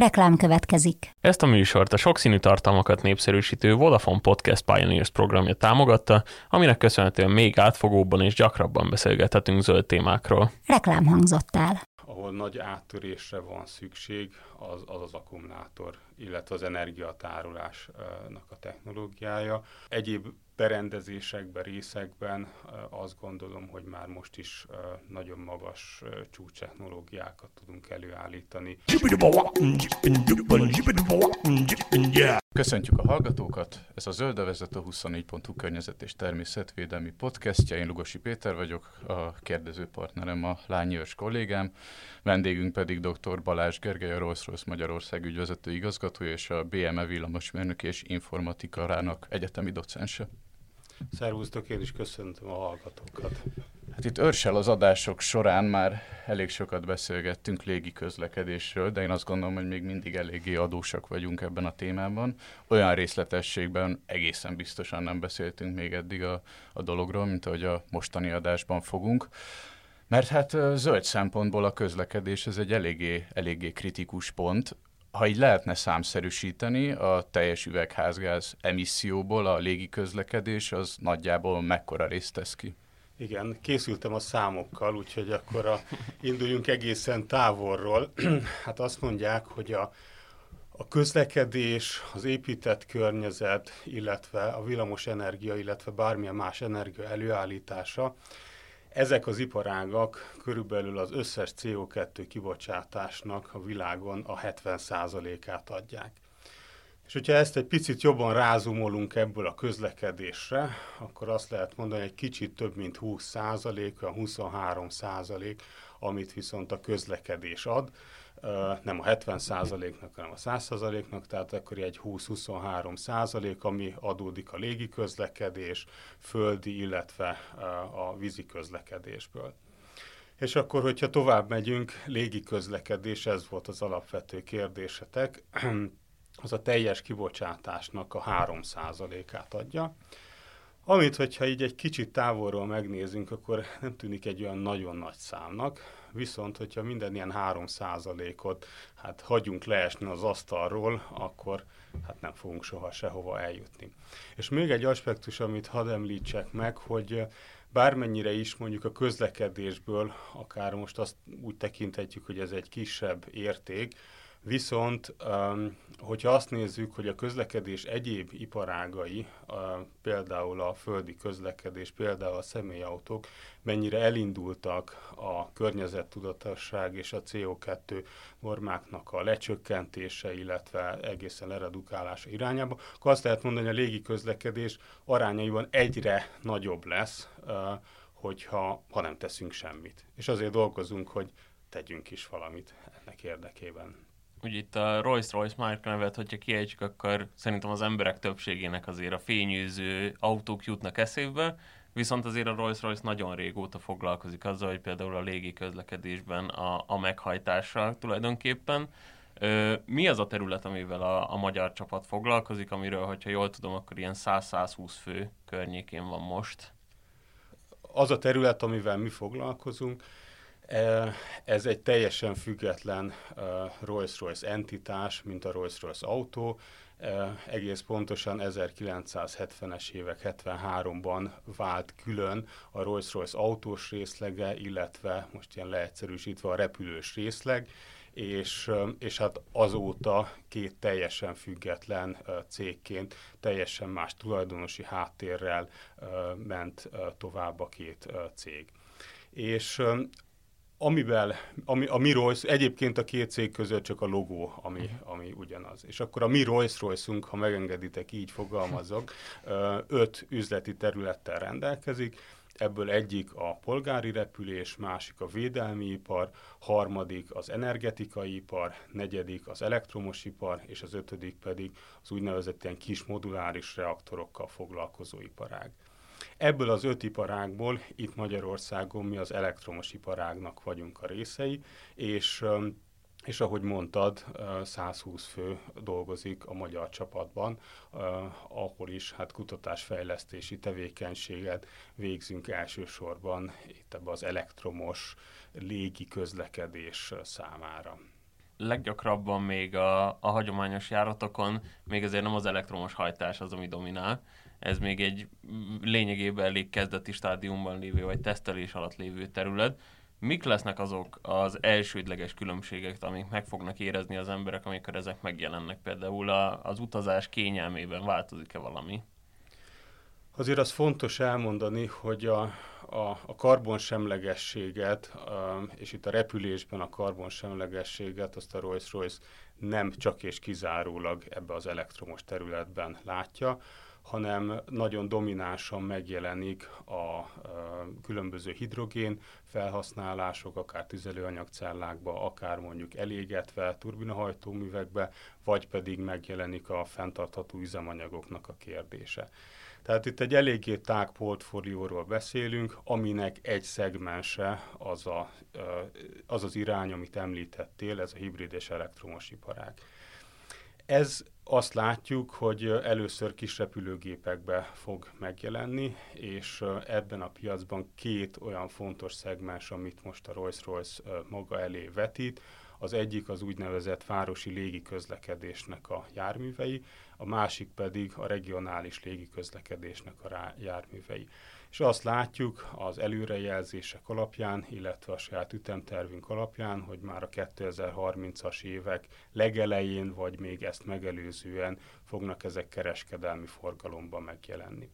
Reklám következik. Ezt a műsort a sokszínű tartalmakat népszerűsítő Vodafone Podcast Pioneers programja támogatta, aminek köszönhetően még átfogóbban és gyakrabban beszélgethetünk zöld témákról. Reklám hangzott el. Ahol nagy áttörésre van szükség, az az, az akkumulátor, illetve az energiatárolásnak a technológiája. Egyéb berendezésekben, részekben azt gondolom, hogy már most is nagyon magas csúcstechnológiákat tudunk előállítani. Köszöntjük a hallgatókat! Ez a Zöldevezet a 24.hu környezet és természetvédelmi podcastja. Én Lugosi Péter vagyok, a kérdező a Lányi Őrs kollégám, vendégünk pedig dr. Balázs Gergely, a Rolls-Royce Magyarország ügyvezető igazgatója és a BME villamosmérnök és informatikarának egyetemi docense. Szervusztok, én is köszöntöm a hallgatókat. Hát itt őrsel az adások során már elég sokat beszélgettünk légi közlekedésről, de én azt gondolom, hogy még mindig eléggé adósak vagyunk ebben a témában. Olyan részletességben egészen biztosan nem beszéltünk még eddig a, a dologról, mint ahogy a mostani adásban fogunk. Mert hát zöld szempontból a közlekedés ez egy eléggé, eléggé kritikus pont, ha így lehetne számszerűsíteni, a teljes üvegházgáz emisszióból a légi közlekedés az nagyjából mekkora részt tesz ki? Igen, készültem a számokkal, úgyhogy akkor a, induljunk egészen távolról. hát azt mondják, hogy a, a közlekedés, az épített környezet, illetve a villamos energia, illetve bármilyen más energia előállítása ezek az iparágak körülbelül az összes CO2 kibocsátásnak a világon a 70%-át adják. És hogyha ezt egy picit jobban rázumolunk ebből a közlekedésre, akkor azt lehet mondani, hogy egy kicsit több mint 20 százalék, a 23 százalék, amit viszont a közlekedés ad, nem a 70 százaléknak, hanem a 100 százaléknak, tehát akkor egy 20-23 százalék, ami adódik a légi közlekedés, földi, illetve a vízi közlekedésből. És akkor, hogyha tovább megyünk, légi közlekedés, ez volt az alapvető kérdésetek, az a teljes kibocsátásnak a 3 át adja. Amit, hogyha így egy kicsit távolról megnézünk, akkor nem tűnik egy olyan nagyon nagy számnak, viszont hogyha minden ilyen 3%-ot hát hagyunk leesni az asztalról, akkor hát nem fogunk soha sehova eljutni. És még egy aspektus, amit hadd említsek meg, hogy bármennyire is mondjuk a közlekedésből, akár most azt úgy tekinthetjük, hogy ez egy kisebb érték, Viszont, hogyha azt nézzük, hogy a közlekedés egyéb iparágai, például a földi közlekedés, például a személyautók, mennyire elindultak a környezettudatosság és a CO2 normáknak a lecsökkentése, illetve egészen leredukálása irányába, akkor azt lehet mondani, hogy a légi közlekedés arányaiban egyre nagyobb lesz, hogyha ha nem teszünk semmit. És azért dolgozunk, hogy tegyünk is valamit ennek érdekében ugye itt a Rolls-Royce márka nevet, hogyha kiejtsük, akkor szerintem az emberek többségének azért a fényűző autók jutnak eszébe, viszont azért a Rolls-Royce nagyon régóta foglalkozik azzal, hogy például a légi közlekedésben a, a meghajtással tulajdonképpen. Ö, mi az a terület, amivel a, a magyar csapat foglalkozik, amiről, hogyha jól tudom, akkor ilyen 100-120 fő környékén van most? Az a terület, amivel mi foglalkozunk, ez egy teljesen független Rolls-Royce entitás, mint a Rolls-Royce autó. Egész pontosan 1970-es évek 73-ban vált külön a Rolls-Royce autós részlege, illetve most ilyen leegyszerűsítve a repülős részleg, és, és hát azóta két teljesen független cégként, teljesen más tulajdonosi háttérrel ment tovább a két cég. És amivel, ami, a mi Rolls, egyébként a két cég között csak a logó, ami, ami ugyanaz. És akkor a mi rolls royce ha megengeditek, így fogalmazok, öt üzleti területtel rendelkezik, ebből egyik a polgári repülés, másik a védelmi ipar, harmadik az energetikai ipar, negyedik az elektromos ipar, és az ötödik pedig az úgynevezett ilyen kis moduláris reaktorokkal foglalkozó iparág. Ebből az öt iparágból itt Magyarországon mi az elektromos iparágnak vagyunk a részei, és és ahogy mondtad, 120 fő dolgozik a magyar csapatban, ahol is hát kutatásfejlesztési tevékenységet végzünk elsősorban itt ebbe az elektromos légi közlekedés számára. leggyakrabban még a, a hagyományos járatokon még azért nem az elektromos hajtás az, ami dominál. Ez még egy lényegében elég kezdeti stádiumban lévő, vagy tesztelés alatt lévő terület. Mik lesznek azok az elsődleges különbségek, amik meg fognak érezni az emberek, amikor ezek megjelennek? Például a, az utazás kényelmében változik-e valami? Azért az fontos elmondani, hogy a, a, a karbonsemlegességet, és itt a repülésben a karbonsemlegességet, azt a Rolls-Royce nem csak és kizárólag ebbe az elektromos területben látja, hanem nagyon dominánsan megjelenik a, különböző hidrogén felhasználások, akár tüzelőanyagcellákba, akár mondjuk elégetve turbinahajtóművekbe, vagy pedig megjelenik a fenntartható üzemanyagoknak a kérdése. Tehát itt egy eléggé tág portfólióról beszélünk, aminek egy szegmense az, a, az az irány, amit említettél, ez a hibrid és elektromos iparág. Ez azt látjuk, hogy először kis repülőgépekbe fog megjelenni, és ebben a piacban két olyan fontos szegmens, amit most a Rolls-Royce maga elé vetít. Az egyik az úgynevezett városi légiközlekedésnek a járművei, a másik pedig a regionális légiközlekedésnek a járművei. És azt látjuk az előrejelzések alapján, illetve a saját ütemtervünk alapján, hogy már a 2030-as évek legelején, vagy még ezt megelőzően fognak ezek kereskedelmi forgalomban megjelenni.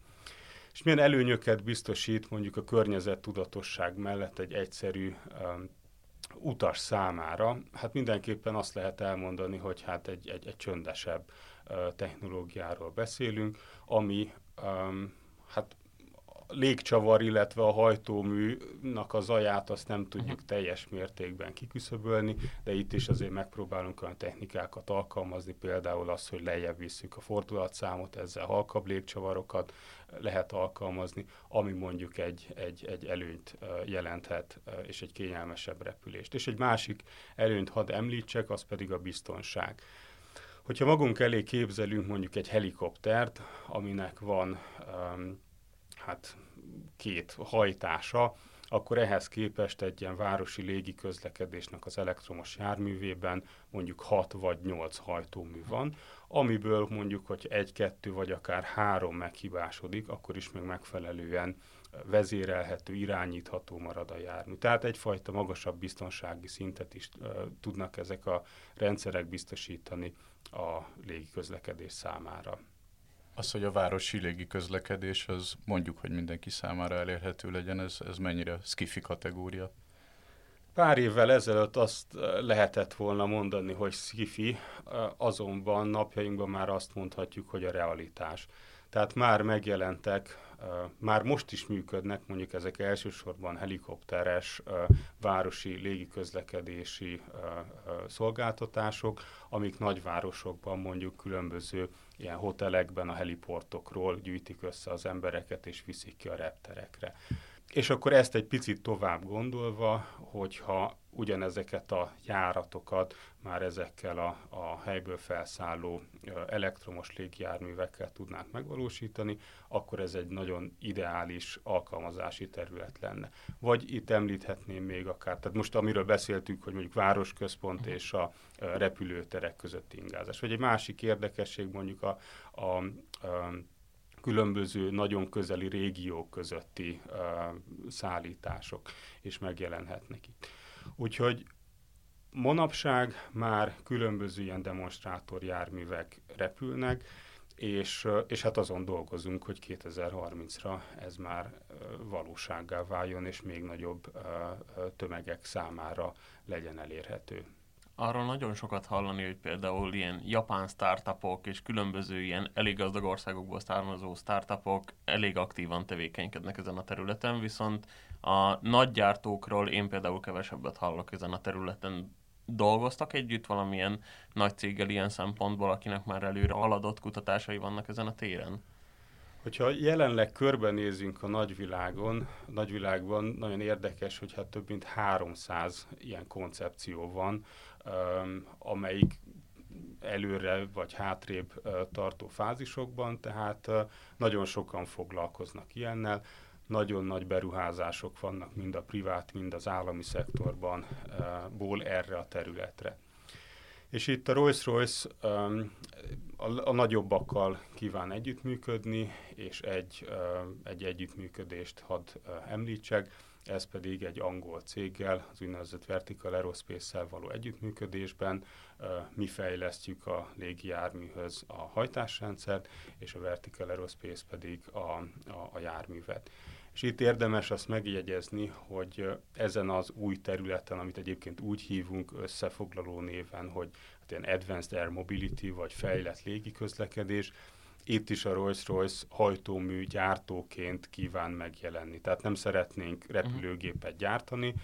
És milyen előnyöket biztosít mondjuk a környezettudatosság mellett egy egyszerű um, utas számára? Hát mindenképpen azt lehet elmondani, hogy hát egy, egy, egy csöndesebb technológiáról beszélünk, ami um, hát légcsavar, illetve a hajtóműnak a zaját azt nem tudjuk teljes mértékben kiküszöbölni, de itt is azért megpróbálunk olyan technikákat alkalmazni, például az, hogy lejjebb visszük a fordulatszámot, ezzel halkabb légcsavarokat lehet alkalmazni, ami mondjuk egy, egy, egy előnyt jelenthet, és egy kényelmesebb repülést. És egy másik előnyt hadd említsek, az pedig a biztonság. Hogyha magunk elé képzelünk mondjuk egy helikoptert, aminek van um, hát két hajtása, akkor ehhez képest egy ilyen városi légiközlekedésnek az elektromos járművében mondjuk 6 vagy 8 hajtómű van, amiből mondjuk, hogy egy-kettő vagy akár három meghibásodik, akkor is még megfelelően vezérelhető, irányítható marad a jármű. Tehát egyfajta magasabb biztonsági szintet is uh, tudnak ezek a rendszerek biztosítani a légiközlekedés számára. Az, hogy a városi légi közlekedés, az mondjuk, hogy mindenki számára elérhető legyen, ez, ez mennyire skifi kategória? Pár évvel ezelőtt azt lehetett volna mondani, hogy skifi, azonban napjainkban már azt mondhatjuk, hogy a realitás. Tehát már megjelentek már most is működnek, mondjuk ezek elsősorban helikopteres városi légiközlekedési szolgáltatások, amik nagyvárosokban mondjuk különböző ilyen hotelekben a heliportokról gyűjtik össze az embereket és viszik ki a repterekre. És akkor ezt egy picit tovább gondolva, hogyha ugyanezeket a járatokat már ezekkel a, a helyből felszálló elektromos légjárművekkel tudnánk megvalósítani, akkor ez egy nagyon ideális alkalmazási terület lenne. Vagy itt említhetném még akár, tehát most amiről beszéltük, hogy mondjuk városközpont mhm. és a repülőterek közötti ingázás. Vagy egy másik érdekesség mondjuk a, a, a különböző nagyon közeli régiók közötti uh, szállítások is megjelenhetnek itt. Úgyhogy manapság már különböző ilyen demonstrátor járművek repülnek, és, és hát azon dolgozunk, hogy 2030-ra ez már valósággá váljon, és még nagyobb tömegek számára legyen elérhető arról nagyon sokat hallani, hogy például ilyen japán startupok és különböző ilyen elég gazdag országokból származó startupok elég aktívan tevékenykednek ezen a területen, viszont a nagygyártókról én például kevesebbet hallok ezen a területen. Dolgoztak együtt valamilyen nagy céggel ilyen szempontból, akinek már előre haladott kutatásai vannak ezen a téren? Hogyha jelenleg körbenézünk a nagyvilágon, a nagyvilágban nagyon érdekes, hogy hát több mint 300 ilyen koncepció van, amelyik előre vagy hátrébb tartó fázisokban, tehát nagyon sokan foglalkoznak ilyennel. Nagyon nagy beruházások vannak mind a privát, mind az állami szektorban ból erre a területre. És itt a Rolls-Royce a, nagyobbakkal kíván együttműködni, és egy, egy együttműködést hadd említsek ez pedig egy angol céggel, az úgynevezett Vertical Aerospace-szel való együttműködésben mi fejlesztjük a légijárműhöz a hajtásrendszert, és a Vertical Aerospace pedig a, a, a járművet. És itt érdemes azt megjegyezni, hogy ezen az új területen, amit egyébként úgy hívunk összefoglaló néven, hogy hát ilyen Advanced Air Mobility, vagy fejlett légiközlekedés, itt is a Rolls-Royce hajtómű gyártóként kíván megjelenni. Tehát nem szeretnénk repülőgépet gyártani,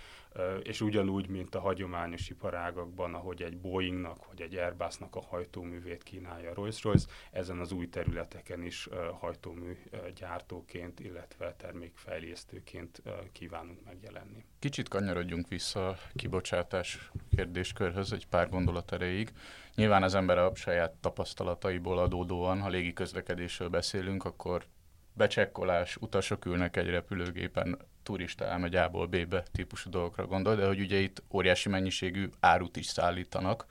és ugyanúgy, mint a hagyományos iparágakban, ahogy egy Boeingnak vagy egy Airbusnak a hajtóművét kínálja a Rolls-Royce, ezen az új területeken is hajtómű gyártóként, illetve termékfejlesztőként kívánunk megjelenni. Kicsit kanyarodjunk vissza a kibocsátás kérdéskörhöz egy pár gondolat erejéig. Nyilván az ember a saját tapasztalataiból adódóan, ha légi közlekedésről beszélünk, akkor becsekkolás, utasok ülnek egy repülőgépen, turista elmegy A-ból B-be típusú dolgokra gondol, de hogy ugye itt óriási mennyiségű árut is szállítanak.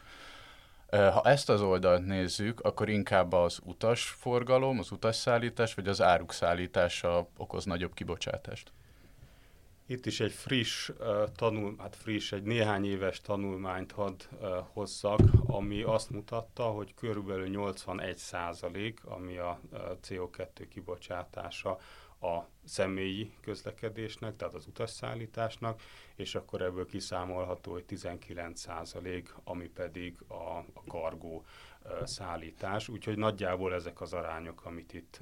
Ha ezt az oldalt nézzük, akkor inkább az utasforgalom, az utasszállítás, vagy az áruk szállítása okoz nagyobb kibocsátást? Itt is egy friss uh, tanul, hát friss, egy néhány éves tanulmányt hadd uh, hozzak, ami azt mutatta, hogy körülbelül 81 százalék, ami a uh, CO2 kibocsátása a személyi közlekedésnek, tehát az utasszállításnak, és akkor ebből kiszámolható, hogy 19 százalék, ami pedig a, a kargó szállítás, úgyhogy nagyjából ezek az arányok, amit itt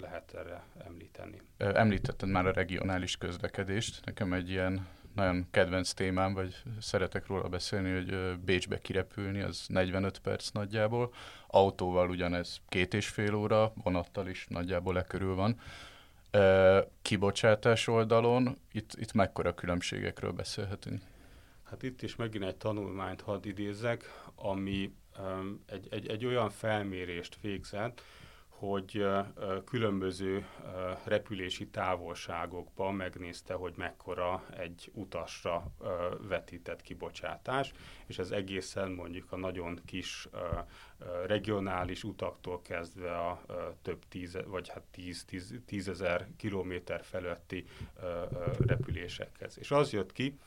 lehet erre említeni. Említetted már a regionális közlekedést, nekem egy ilyen nagyon kedvenc témám, vagy szeretek róla beszélni, hogy Bécsbe kirepülni, az 45 perc nagyjából, autóval ugyanez két és fél óra, vonattal is nagyjából e körül van. Kibocsátás oldalon itt, itt mekkora különbségekről beszélhetünk? Hát itt is megint egy tanulmányt hadd idézek, ami egy, egy, egy olyan felmérést végzett, hogy különböző repülési távolságokban megnézte, hogy mekkora egy utasra vetített kibocsátás, és ez egészen mondjuk a nagyon kis regionális utaktól kezdve a több tíz, vagy hát tíz, tíz, tízezer kilométer feletti repülésekhez. És az jött ki,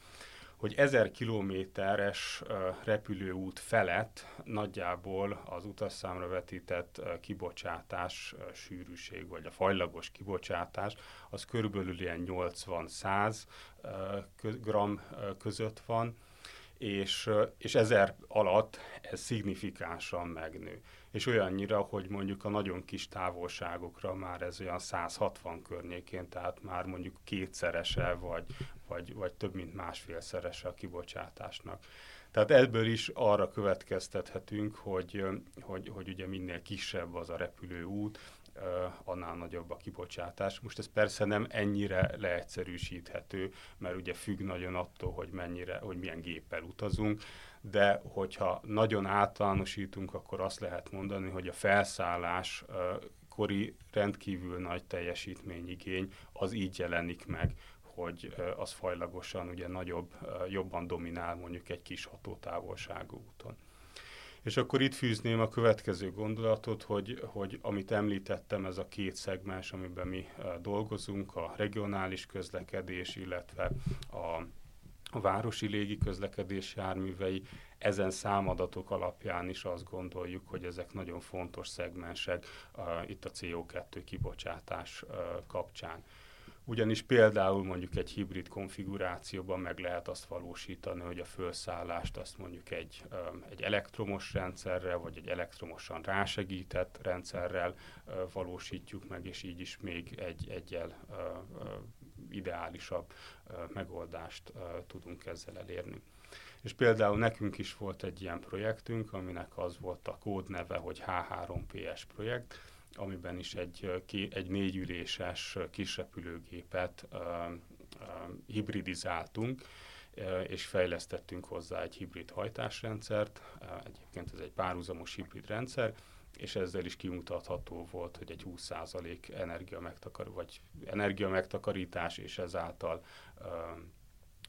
hogy 1000 kilométeres repülőút felett nagyjából az utasszámra vetített kibocsátás sűrűség, vagy a fajlagos kibocsátás, az körülbelül ilyen 80-100 gram között van, és, és ezer alatt ez szignifikánsan megnő. És olyannyira, hogy mondjuk a nagyon kis távolságokra már ez olyan 160 környékén, tehát már mondjuk kétszerese, vagy, vagy, vagy több mint másfélszerese a kibocsátásnak. Tehát ebből is arra következtethetünk, hogy, hogy, hogy ugye minél kisebb az a repülőút, annál nagyobb a kibocsátás. Most ez persze nem ennyire leegyszerűsíthető, mert ugye függ nagyon attól, hogy mennyire, hogy milyen géppel utazunk, de hogyha nagyon általánosítunk, akkor azt lehet mondani, hogy a felszállás kori rendkívül nagy teljesítményigény az így jelenik meg, hogy az fajlagosan ugye nagyobb, jobban dominál mondjuk egy kis hatótávolságú úton. És akkor itt fűzném a következő gondolatot, hogy, hogy amit említettem, ez a két szegmens, amiben mi dolgozunk, a regionális közlekedés, illetve a a városi légi közlekedés járművei, ezen számadatok alapján is azt gondoljuk, hogy ezek nagyon fontos szegmensek uh, itt a CO2 kibocsátás uh, kapcsán. Ugyanis például mondjuk egy hibrid konfigurációban meg lehet azt valósítani, hogy a felszállást azt mondjuk egy, egy elektromos rendszerrel, vagy egy elektromosan rásegített rendszerrel valósítjuk meg, és így is még egy egyel ideálisabb megoldást tudunk ezzel elérni. És például nekünk is volt egy ilyen projektünk, aminek az volt a kódneve, hogy H3PS projekt, amiben is egy, egy négyüléses kisrepülőgépet hibridizáltunk, és fejlesztettünk hozzá egy hibrid hajtásrendszert. Egyébként ez egy párhuzamos hibrid rendszer, és ezzel is kimutatható volt, hogy egy 20% energia, megtakar, vagy energia megtakarítás, és ezáltal uh,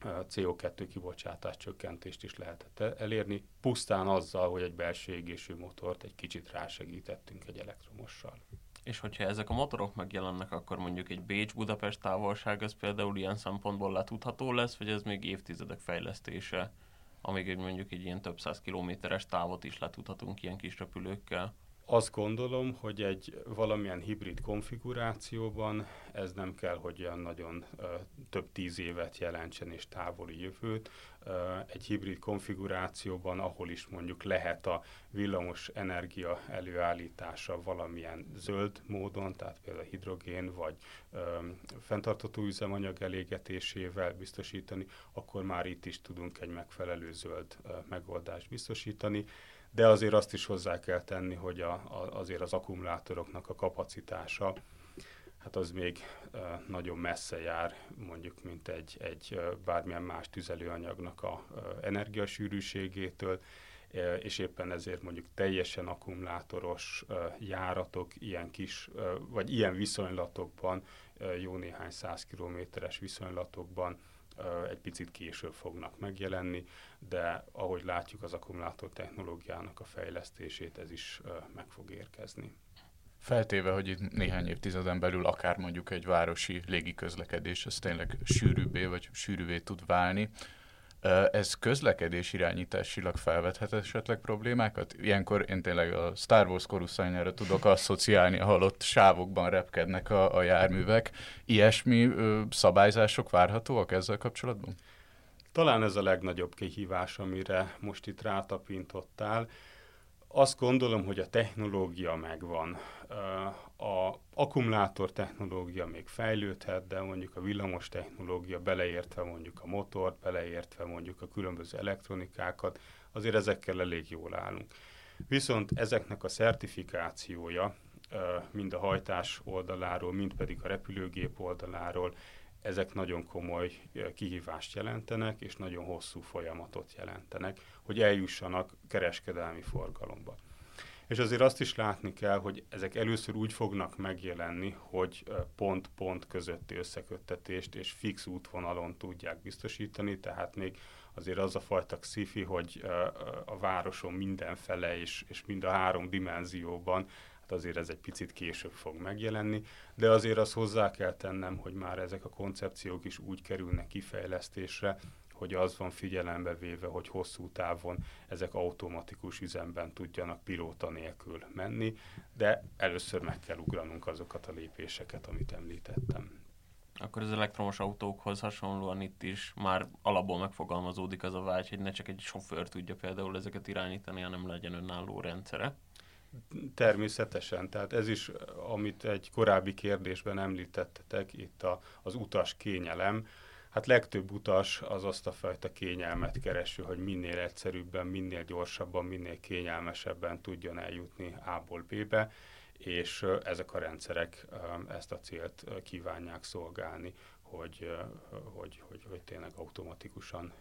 CO2 kibocsátás csökkentést is lehetett elérni, pusztán azzal, hogy egy belső égésű motort egy kicsit rásegítettünk egy elektromossal. És hogyha ezek a motorok megjelennek, akkor mondjuk egy Bécs-Budapest távolság az például ilyen szempontból letudható lesz, vagy ez még évtizedek fejlesztése, amíg mondjuk egy ilyen több száz kilométeres távot is letudhatunk ilyen kis repülőkkel? Azt gondolom, hogy egy valamilyen hibrid konfigurációban ez nem kell, hogy olyan nagyon ö, több tíz évet jelentsen és távoli jövőt. Ö, egy hibrid konfigurációban, ahol is mondjuk lehet a villamos energia előállítása valamilyen zöld módon, tehát például hidrogén vagy ö, fenntartató üzemanyag elégetésével biztosítani, akkor már itt is tudunk egy megfelelő zöld ö, megoldást biztosítani de azért azt is hozzá kell tenni, hogy a, a, azért az akkumulátoroknak a kapacitása, hát az még nagyon messze jár, mondjuk, mint egy, egy bármilyen más tüzelőanyagnak a energiasűrűségétől, és éppen ezért mondjuk teljesen akkumulátoros járatok ilyen kis, vagy ilyen viszonylatokban, jó néhány száz kilométeres viszonylatokban egy picit később fognak megjelenni, de ahogy látjuk az akkumulátor technológiának a fejlesztését, ez is meg fog érkezni. Feltéve, hogy itt néhány évtizeden belül akár mondjuk egy városi légiközlekedés, ez tényleg sűrűbbé vagy sűrűvé tud válni, ez közlekedés irányításilag felvethet esetleg problémákat? Ilyenkor én tényleg a Star Wars koruszányára tudok asszociálni, ahol ott sávokban repkednek a, a járművek. Ilyesmi ö, szabályzások várhatóak ezzel kapcsolatban? Talán ez a legnagyobb kihívás, amire most itt rátapintottál. Azt gondolom, hogy a technológia megvan. A akkumulátor technológia még fejlődhet, de mondjuk a villamos technológia beleértve mondjuk a motort, beleértve mondjuk a különböző elektronikákat, azért ezekkel elég jól állunk. Viszont ezeknek a szertifikációja, mind a hajtás oldaláról, mind pedig a repülőgép oldaláról, ezek nagyon komoly kihívást jelentenek, és nagyon hosszú folyamatot jelentenek, hogy eljussanak kereskedelmi forgalomba. És azért azt is látni kell, hogy ezek először úgy fognak megjelenni, hogy pont-pont közötti összeköttetést és fix útvonalon tudják biztosítani, tehát még azért az a fajta szifi, hogy a városon mindenfele és, és mind a három dimenzióban hát azért ez egy picit később fog megjelenni, de azért az hozzá kell tennem, hogy már ezek a koncepciók is úgy kerülnek kifejlesztésre, hogy az van figyelembe véve, hogy hosszú távon ezek automatikus üzemben tudjanak pilóta nélkül menni, de először meg kell ugranunk azokat a lépéseket, amit említettem. Akkor az elektromos autókhoz hasonlóan itt is már alapból megfogalmazódik az a vágy, hogy ne csak egy sofőr tudja például ezeket irányítani, hanem legyen önálló rendszere. Természetesen, tehát ez is, amit egy korábbi kérdésben említettetek, itt a, az utas kényelem, Hát legtöbb utas az azt a fajta kényelmet kereső, hogy minél egyszerűbben, minél gyorsabban, minél kényelmesebben tudjon eljutni A-ból B-be, és ezek a rendszerek ezt a célt kívánják szolgálni, hogy, hogy, hogy, hogy tényleg automatikusan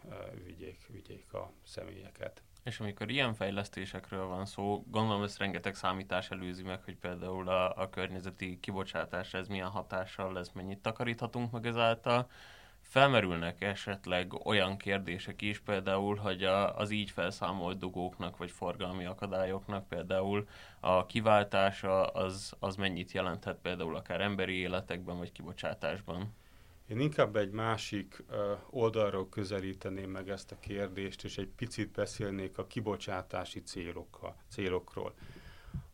vigyék, vigyék a személyeket. És amikor ilyen fejlesztésekről van szó, gondolom ezt rengeteg számítás előzi meg, hogy például a, a környezeti kibocsátásra ez milyen hatással lesz, mennyit takaríthatunk meg ezáltal, felmerülnek esetleg olyan kérdések is, például, hogy a, az így felszámolt dugóknak vagy forgalmi akadályoknak például a kiváltása az, az mennyit jelenthet például akár emberi életekben vagy kibocsátásban? Én inkább egy másik oldalról közelíteném meg ezt a kérdést, és egy picit beszélnék a kibocsátási célokkal, célokról.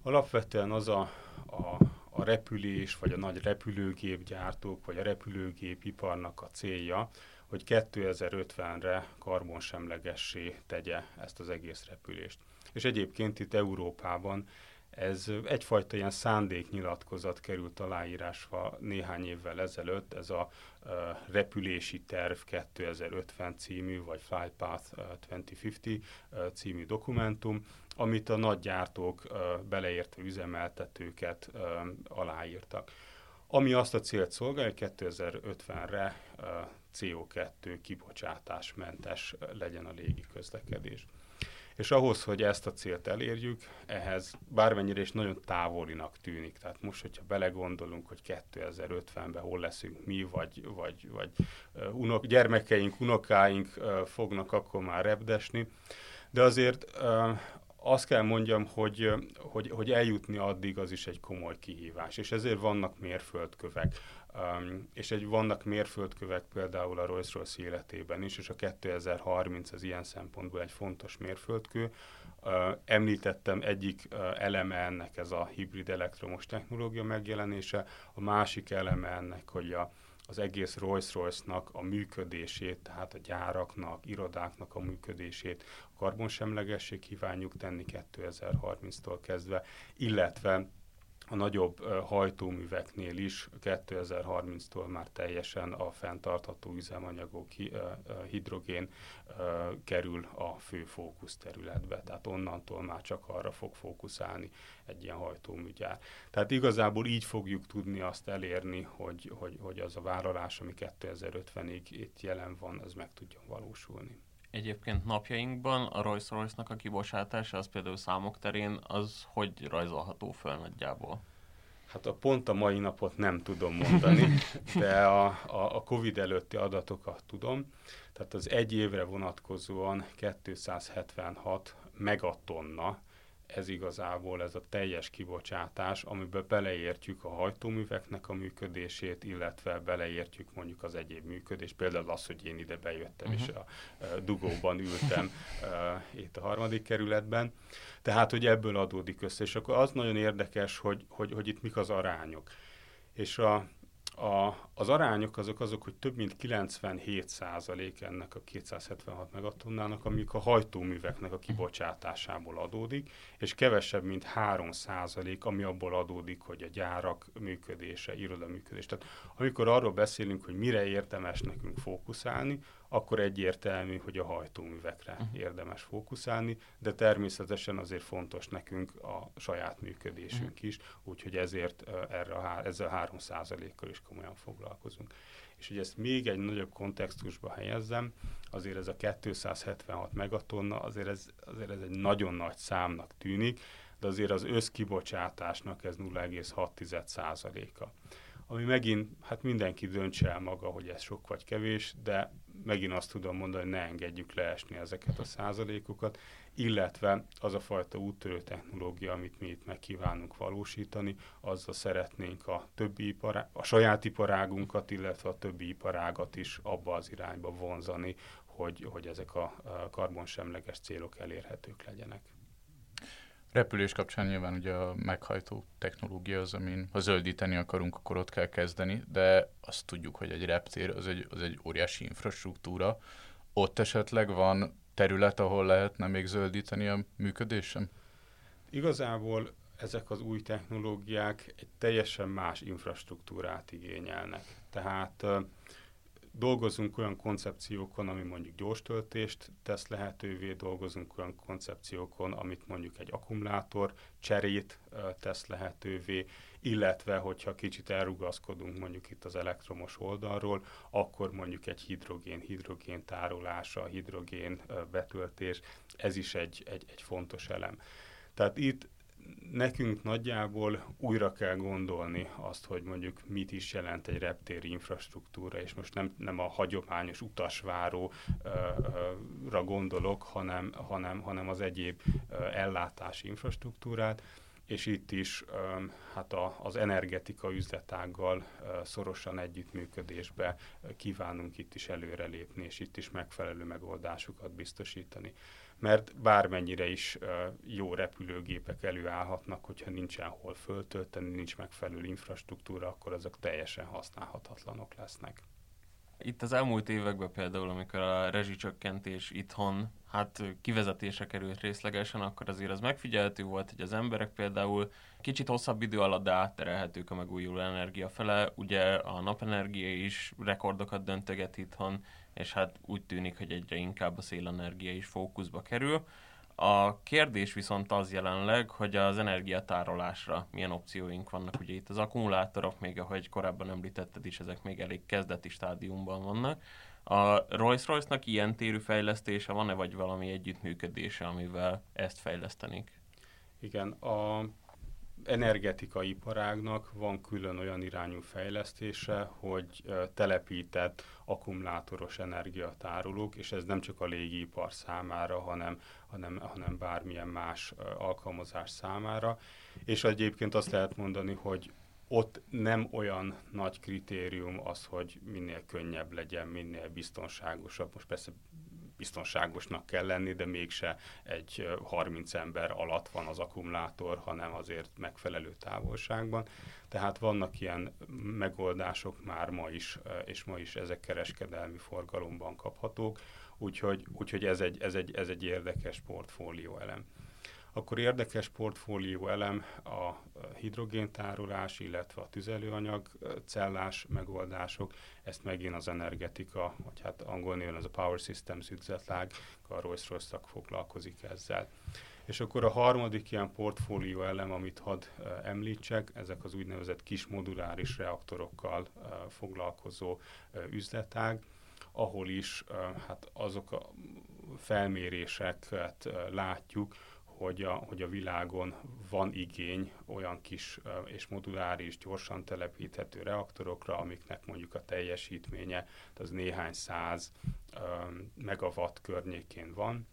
Alapvetően az a, a a repülés, vagy a nagy repülőgépgyártók, vagy a repülőgépiparnak a célja, hogy 2050-re karbonsemlegessé tegye ezt az egész repülést. És egyébként itt Európában ez egyfajta ilyen szándéknyilatkozat került aláírásra néhány évvel ezelőtt, ez a repülési terv 2050 című, vagy Flightpath uh, 2050 uh, című dokumentum, amit a nagy gyártók beleértve üzemeltetőket aláírtak. Ami azt a célt szolgálja, hogy 2050-re uh, CO2 kibocsátásmentes legyen a légi közlekedés. És ahhoz, hogy ezt a célt elérjük, ehhez bármennyire is nagyon távolinak tűnik. Tehát most, hogyha belegondolunk, hogy 2050-ben hol leszünk mi, vagy, vagy, vagy unok, gyermekeink, unokáink fognak akkor már repdesni, de azért azt kell mondjam, hogy, hogy, hogy eljutni addig az is egy komoly kihívás, és ezért vannak mérföldkövek. Um, és egy, vannak mérföldkövek például a Rolls-Royce életében is, és a 2030 az ilyen szempontból egy fontos mérföldkő. Uh, említettem egyik uh, eleme ennek ez a hibrid elektromos technológia megjelenése, a másik eleme ennek, hogy a, az egész Rolls-Royce-nak a működését, tehát a gyáraknak, irodáknak a működését a karbonsemlegesség kívánjuk tenni 2030-tól kezdve, illetve a nagyobb hajtóműveknél is 2030-tól már teljesen a fenntartható üzemanyagok, hidrogén kerül a fő fókuszterületbe. Tehát onnantól már csak arra fog fókuszálni egy ilyen hajtóműgyár. Tehát igazából így fogjuk tudni azt elérni, hogy, hogy, hogy az a vállalás, ami 2050-ig itt jelen van, az meg tudjon valósulni. Egyébként napjainkban a Rolls-Royce-nak a kibocsátása, az például számok terén, az hogy rajzolható föl nagyjából? Hát a pont a mai napot nem tudom mondani, de a, a, a Covid előtti adatokat tudom. Tehát az egy évre vonatkozóan 276 megatonna ez igazából ez a teljes kibocsátás, amiben beleértjük a hajtóműveknek a működését, illetve beleértjük mondjuk az egyéb működést, például az, hogy én ide bejöttem uh-huh. és a, a dugóban ültem uh, itt a harmadik kerületben. Tehát, hogy ebből adódik össze. És akkor az nagyon érdekes, hogy, hogy, hogy itt mik az arányok. És a, a, az arányok azok azok, hogy több mint 97% ennek a 276 megatonnának, amik a hajtóműveknek a kibocsátásából adódik, és kevesebb, mint 3%, ami abból adódik, hogy a gyárak működése, iroda működés. Tehát amikor arról beszélünk, hogy mire érdemes nekünk fókuszálni, akkor egyértelmű, hogy a hajtóművekre uh-huh. érdemes fókuszálni, de természetesen azért fontos nekünk a saját működésünk uh-huh. is, úgyhogy ezért erre a, ezzel a 3% kal is komolyan foglalkozunk. És hogy ezt még egy nagyobb kontextusba helyezzem, azért ez a 276 megatonna, azért ez, azért ez egy nagyon nagy számnak tűnik, de azért az összkibocsátásnak ez 0,6%-a ami megint, hát mindenki döntse el maga, hogy ez sok vagy kevés, de megint azt tudom mondani, hogy ne engedjük leesni ezeket a százalékokat, illetve az a fajta úttörő technológia, amit mi itt meg kívánunk valósítani, azzal szeretnénk a többi ipará- a saját iparágunkat, illetve a többi iparágat is abba az irányba vonzani, hogy, hogy ezek a karbonsemleges célok elérhetők legyenek. Repülés kapcsán nyilván ugye a meghajtó technológia az, amin ha zöldíteni akarunk, akkor ott kell kezdeni, de azt tudjuk, hogy egy reptér az egy, az egy óriási infrastruktúra. Ott esetleg van terület, ahol lehetne még zöldíteni a működésem? Igazából ezek az új technológiák egy teljesen más infrastruktúrát igényelnek. Tehát dolgozunk olyan koncepciókon, ami mondjuk gyors töltést tesz lehetővé, dolgozunk olyan koncepciókon, amit mondjuk egy akkumulátor cserét tesz lehetővé, illetve hogyha kicsit elrugaszkodunk mondjuk itt az elektromos oldalról, akkor mondjuk egy hidrogén, hidrogén tárolása, hidrogén betöltés, ez is egy, egy, egy fontos elem. Tehát itt nekünk nagyjából újra kell gondolni azt, hogy mondjuk mit is jelent egy reptéri infrastruktúra, és most nem, nem a hagyományos utasváróra gondolok, hanem, hanem, hanem az egyéb ellátási infrastruktúrát, és itt is hát a, az energetika üzletággal szorosan együttműködésbe kívánunk itt is előrelépni, és itt is megfelelő megoldásokat biztosítani mert bármennyire is jó repülőgépek előállhatnak, hogyha nincsen hol föltölteni, nincs megfelelő infrastruktúra, akkor azok teljesen használhatatlanok lesznek. Itt az elmúlt években például, amikor a rezsicsökkentés itthon hát kivezetése került részlegesen, akkor azért az megfigyelhető volt, hogy az emberek például kicsit hosszabb idő alatt de átterelhetők a megújuló energia fele. Ugye a napenergia is rekordokat döntöget itthon, és hát úgy tűnik, hogy egyre inkább a szélenergia is fókuszba kerül. A kérdés viszont az jelenleg, hogy az energiatárolásra milyen opcióink vannak. Ugye itt az akkumulátorok, még ahogy korábban említetted is, ezek még elég kezdeti stádiumban vannak. A Rolls-Royce-nak ilyen térű fejlesztése van-e, vagy valami együttműködése, amivel ezt fejlesztenik? Igen, a energetikai iparágnak van külön olyan irányú fejlesztése, hogy telepített akkumulátoros energiatárolók, és ez nem csak a légipar számára, hanem, hanem, hanem bármilyen más alkalmazás számára. És egyébként azt lehet mondani, hogy ott nem olyan nagy kritérium az, hogy minél könnyebb legyen, minél biztonságosabb. Most persze biztonságosnak kell lenni, de mégse egy 30 ember alatt van az akkumulátor, hanem azért megfelelő távolságban. Tehát vannak ilyen megoldások már ma is, és ma is ezek kereskedelmi forgalomban kaphatók, úgyhogy, úgyhogy ez, egy, ez, egy, ez egy érdekes portfólió elem akkor érdekes portfólió elem a hidrogéntárolás, illetve a tüzelőanyag cellás megoldások, ezt megint az energetika, vagy hát angol néven az a Power Systems üzletlág, a rolls royce foglalkozik ezzel. És akkor a harmadik ilyen portfólió elem, amit hadd említsek, ezek az úgynevezett kis moduláris reaktorokkal foglalkozó üzletág, ahol is hát azok a felméréseket látjuk, hogy a, hogy a világon van igény olyan kis és moduláris, gyorsan telepíthető reaktorokra, amiknek mondjuk a teljesítménye az néhány száz megawatt környékén van,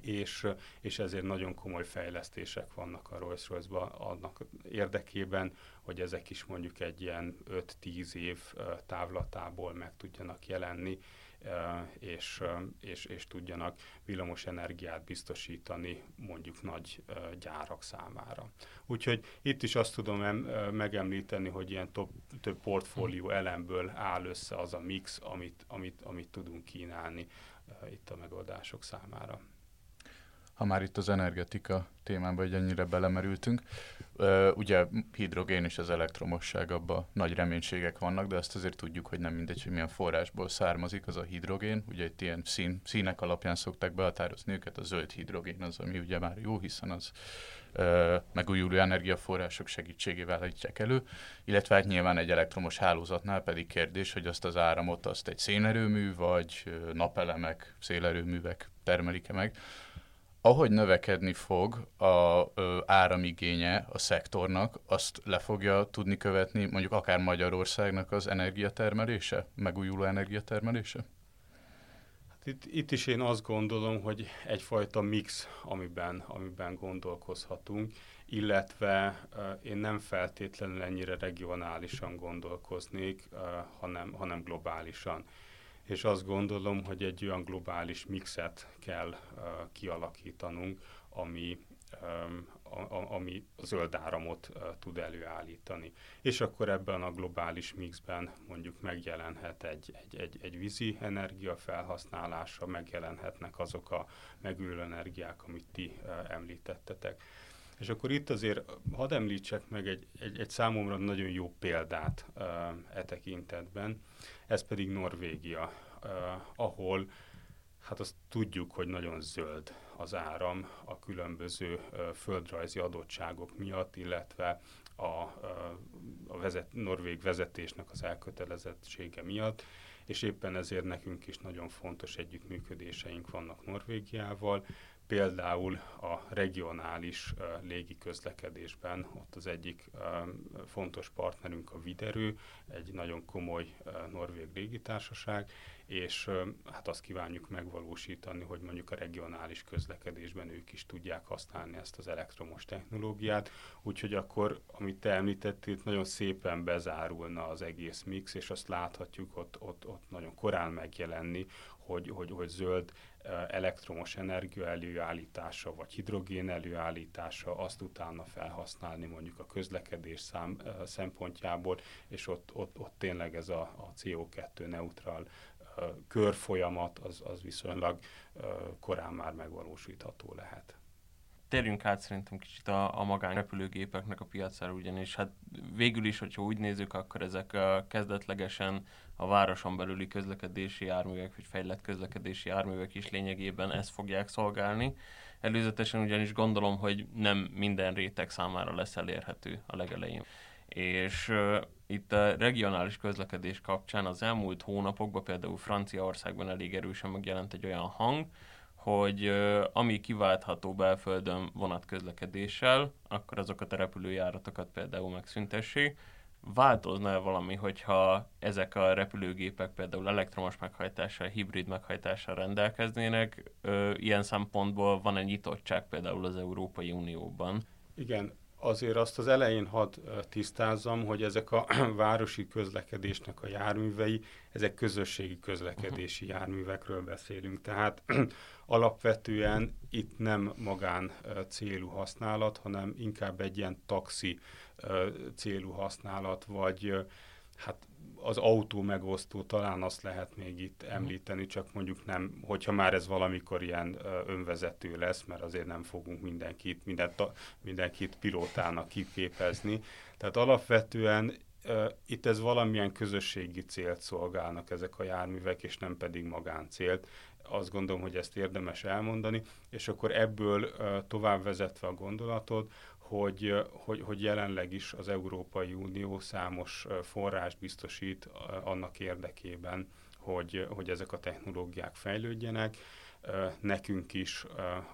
és, és ezért nagyon komoly fejlesztések vannak a rolls royce annak érdekében, hogy ezek is mondjuk egy ilyen 5-10 év távlatából meg tudjanak jelenni, és, és, és tudjanak villamos energiát biztosítani mondjuk nagy gyárak számára. Úgyhogy itt is azt tudom em- megemlíteni, hogy ilyen top, több portfólió elemből áll össze az a mix, amit, amit, amit tudunk kínálni itt a megoldások számára ha már itt az energetika témába egy ennyire belemerültünk. Ugye hidrogén és az elektromosság, abban nagy reménységek vannak, de azt azért tudjuk, hogy nem mindegy, hogy milyen forrásból származik az a hidrogén. Ugye itt ilyen szín, színek alapján szokták behatározni őket, a zöld hidrogén az, ami ugye már jó, hiszen az megújuló energiaforrások segítségével állítják elő, illetve hát nyilván egy elektromos hálózatnál pedig kérdés, hogy azt az áramot azt egy szénerőmű, vagy napelemek, szélerőművek termelik-e meg ahogy növekedni fog a ö, áramigénye a szektornak, azt le fogja tudni követni mondjuk akár Magyarországnak az energiatermelése, megújuló energiatermelése? Hát itt, itt is én azt gondolom, hogy egyfajta mix, amiben, amiben gondolkozhatunk, illetve uh, én nem feltétlenül ennyire regionálisan gondolkoznék, uh, hanem, hanem globálisan és azt gondolom, hogy egy olyan globális mixet kell uh, kialakítanunk, ami, um, a, a, ami zöld áramot uh, tud előállítani. És akkor ebben a globális mixben mondjuk megjelenhet egy, egy, egy, egy vízi energia felhasználása, megjelenhetnek azok a megülő energiák, amit ti uh, említettetek. És akkor itt azért hadd említsek meg egy, egy, egy számomra nagyon jó példát uh, e tekintetben, ez pedig Norvégia, ahol hát azt tudjuk, hogy nagyon zöld az áram a különböző földrajzi adottságok miatt, illetve a, a vezet, norvég vezetésnek az elkötelezettsége miatt, és éppen ezért nekünk is nagyon fontos együttműködéseink vannak Norvégiával, például a regionális légi közlekedésben, ott az egyik fontos partnerünk a Viderő, egy nagyon komoly norvég légitársaság, és hát azt kívánjuk megvalósítani, hogy mondjuk a regionális közlekedésben ők is tudják használni ezt az elektromos technológiát, úgyhogy akkor, amit te említettél, nagyon szépen bezárulna az egész mix, és azt láthatjuk ott, ott, ott nagyon korán megjelenni, hogy, hogy, hogy zöld elektromos energia előállítása, vagy hidrogén előállítása, azt utána felhasználni mondjuk a közlekedés szám, szempontjából, és ott, ott, ott tényleg ez a, a CO2 neutral körfolyamat az, az viszonylag korán már megvalósítható lehet. Térjünk át szerintem kicsit a, a magánrepülőgépeknek a piacára, ugyanis hát végül is, hogyha úgy nézzük, akkor ezek a kezdetlegesen a városon belüli közlekedési járművek, vagy fejlett közlekedési járművek is lényegében ezt fogják szolgálni. Előzetesen ugyanis gondolom, hogy nem minden réteg számára lesz elérhető a legelején. És uh, itt a regionális közlekedés kapcsán az elmúlt hónapokban például Franciaországban elég erősen megjelent egy olyan hang, hogy uh, ami kiváltható belföldön vonatközlekedéssel, akkor azokat a repülőjáratokat például megszüntessék, változna-e valami, hogyha ezek a repülőgépek például elektromos meghajtással, hibrid meghajtással rendelkeznének? Ö, ilyen szempontból van-e nyitottság például az Európai Unióban? Igen, azért azt az elején hadd tisztázzam, hogy ezek a városi közlekedésnek a járművei, ezek közösségi közlekedési járművekről beszélünk. Tehát alapvetően itt nem magán célú használat, hanem inkább egy ilyen taxi célú használat, vagy hát az autó megosztó talán azt lehet még itt mhm. említeni, csak mondjuk nem, hogyha már ez valamikor ilyen önvezető lesz, mert azért nem fogunk mindenkit, mindent, mindenkit pilótának kiképezni. Tehát alapvetően itt ez valamilyen közösségi célt szolgálnak ezek a járművek, és nem pedig magáncélt. Azt gondolom, hogy ezt érdemes elmondani, és akkor ebből tovább vezetve a gondolatot, hogy, hogy, hogy jelenleg is az Európai Unió számos forrást biztosít annak érdekében, hogy, hogy ezek a technológiák fejlődjenek. Nekünk is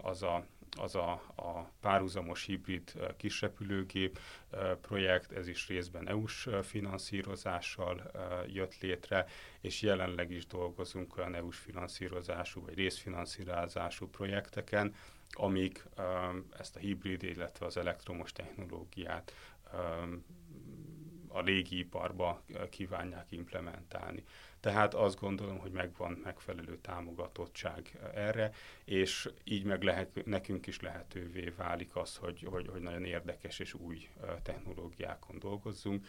az a az a, a párhuzamos hibrid kisrepülőgép projekt, ez is részben EU-s finanszírozással jött létre, és jelenleg is dolgozunk olyan EU-s finanszírozású vagy részfinanszírozású projekteken, amik ezt a hibrid, illetve az elektromos technológiát a légiiparba kívánják implementálni. Tehát azt gondolom, hogy megvan megfelelő támogatottság erre, és így meg lehet, nekünk is lehetővé válik az, hogy, hogy, hogy nagyon érdekes és új technológiákon dolgozzunk.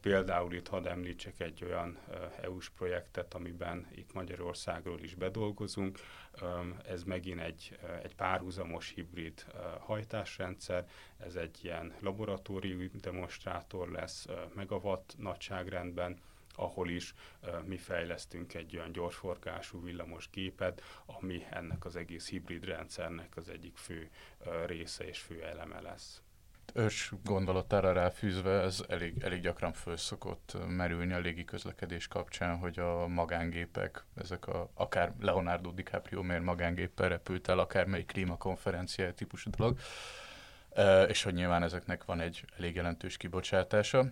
Például itt hadd említsek egy olyan EU-s projektet, amiben itt Magyarországról is bedolgozunk. Ez megint egy, egy párhuzamos hibrid hajtásrendszer. Ez egy ilyen laboratóriumi demonstrátor lesz megawatt nagyságrendben, ahol is mi fejlesztünk egy olyan gyorsforgású villamos gépet, ami ennek az egész hibrid rendszernek az egyik fő része és fő eleme lesz ős gondolatára ráfűzve, ez elég, elég gyakran föl szokott merülni a légi közlekedés kapcsán, hogy a magángépek, ezek a, akár Leonardo DiCaprio miért magángéppel repült el, akár melyik klímakonferencia típusú dolog, és hogy nyilván ezeknek van egy elég jelentős kibocsátása.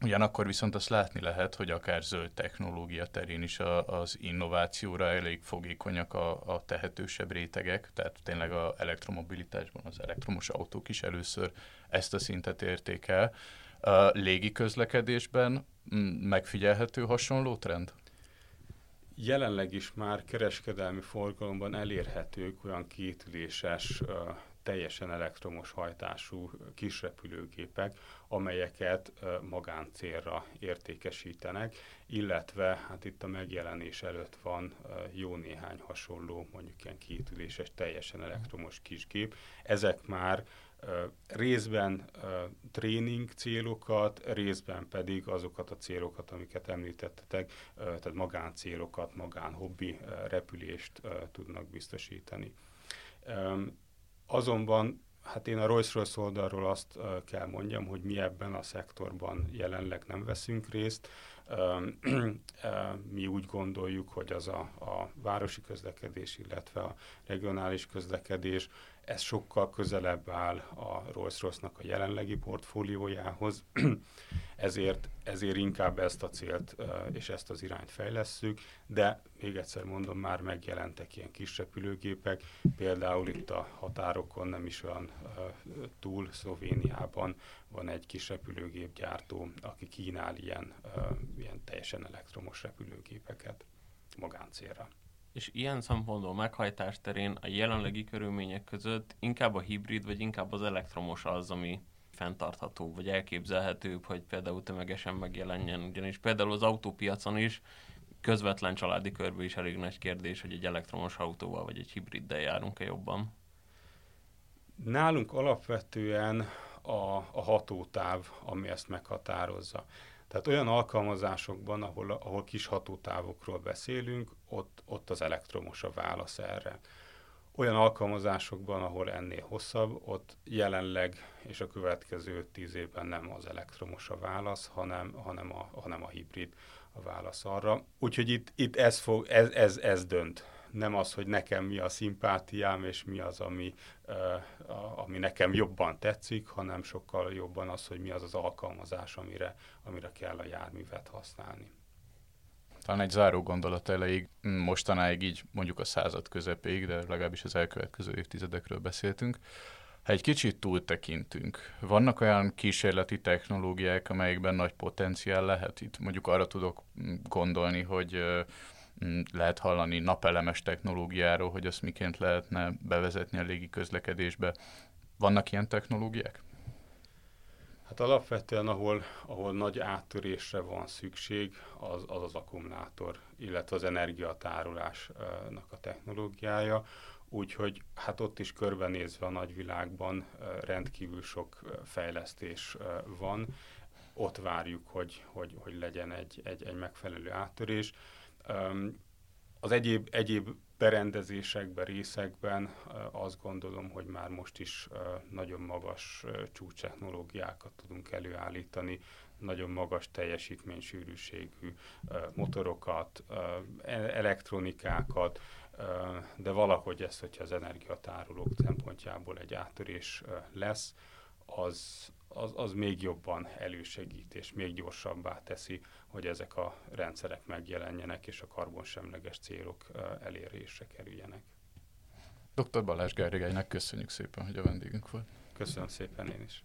Ugyanakkor viszont azt látni lehet, hogy akár zöld technológia terén is a, az innovációra elég fogékonyak a, a tehetősebb rétegek, tehát tényleg a elektromobilitásban az elektromos autók is először ezt a szintet érték el. A légi közlekedésben megfigyelhető hasonló trend? Jelenleg is már kereskedelmi forgalomban elérhetők olyan kétüléses teljesen elektromos hajtású kisrepülőgépek, amelyeket magáncélra értékesítenek, illetve hát itt a megjelenés előtt van jó néhány hasonló, mondjuk ilyen kétüléses, teljesen elektromos kisgép. Ezek már részben tréning célokat, részben pedig azokat a célokat, amiket említettetek, tehát magáncélokat, magánhobbi repülést tudnak biztosítani. Azonban hát én a Rolls-Royce oldalról azt kell mondjam, hogy mi ebben a szektorban jelenleg nem veszünk részt. mi úgy gondoljuk, hogy az a, a városi közlekedés, illetve a regionális közlekedés ez sokkal közelebb áll a Rolls-Royce-nak a jelenlegi portfóliójához, ezért, ezért inkább ezt a célt és ezt az irányt fejlesszük, de még egyszer mondom, már megjelentek ilyen kis repülőgépek, például itt a határokon nem is olyan túl Szlovéniában van egy kis repülőgépgyártó, aki kínál ilyen, ilyen teljesen elektromos repülőgépeket magáncélra és ilyen szempontból meghajtás terén a jelenlegi körülmények között inkább a hibrid, vagy inkább az elektromos az, ami fenntartható, vagy elképzelhetőbb, hogy például tömegesen megjelenjen. Ugyanis például az autópiacon is közvetlen családi körbe is elég nagy kérdés, hogy egy elektromos autóval vagy egy hibriddel járunk-e jobban. Nálunk alapvetően a, a hatótáv, ami ezt meghatározza. Tehát olyan alkalmazásokban, ahol, ahol kis hatótávokról beszélünk, ott, ott az elektromos a válasz erre. Olyan alkalmazásokban, ahol ennél hosszabb, ott jelenleg és a következő tíz évben nem az elektromos a válasz, hanem, hanem, a, hanem a hibrid a válasz arra. Úgyhogy itt, itt ez, fog, ez, ez, ez dönt. Nem az, hogy nekem mi a szimpátiám, és mi az, ami, ami nekem jobban tetszik, hanem sokkal jobban az, hogy mi az az alkalmazás, amire, amire kell a járművet használni. Talán egy záró gondolat elejéig, mostanáig így mondjuk a század közepéig, de legalábbis az elkövetkező évtizedekről beszéltünk. Ha egy kicsit túltekintünk, vannak olyan kísérleti technológiák, amelyekben nagy potenciál lehet? Itt mondjuk arra tudok gondolni, hogy lehet hallani napelemes technológiáról, hogy azt miként lehetne bevezetni a légi közlekedésbe. Vannak ilyen technológiák? Hát alapvetően, ahol, ahol nagy áttörésre van szükség, az az, az akkumulátor, illetve az energiatárolásnak a technológiája. Úgyhogy hát ott is körbenézve a nagyvilágban rendkívül sok fejlesztés van. Ott várjuk, hogy, hogy, hogy legyen egy, egy, egy megfelelő áttörés. Az egyéb, egyéb berendezésekben, részekben azt gondolom, hogy már most is nagyon magas csúcstechnológiákat tudunk előállítani, nagyon magas teljesítménysűrűségű motorokat, e-, elektronikákat, de valahogy ez, hogyha az energiatárolók szempontjából egy áttörés lesz, az, az, az még jobban elősegít és még gyorsabbá teszi, hogy ezek a rendszerek megjelenjenek és a karbonsemleges célok elérésre kerüljenek. Dr. Balázs Gergelynek köszönjük szépen, hogy a vendégünk volt. Köszönöm szépen én is.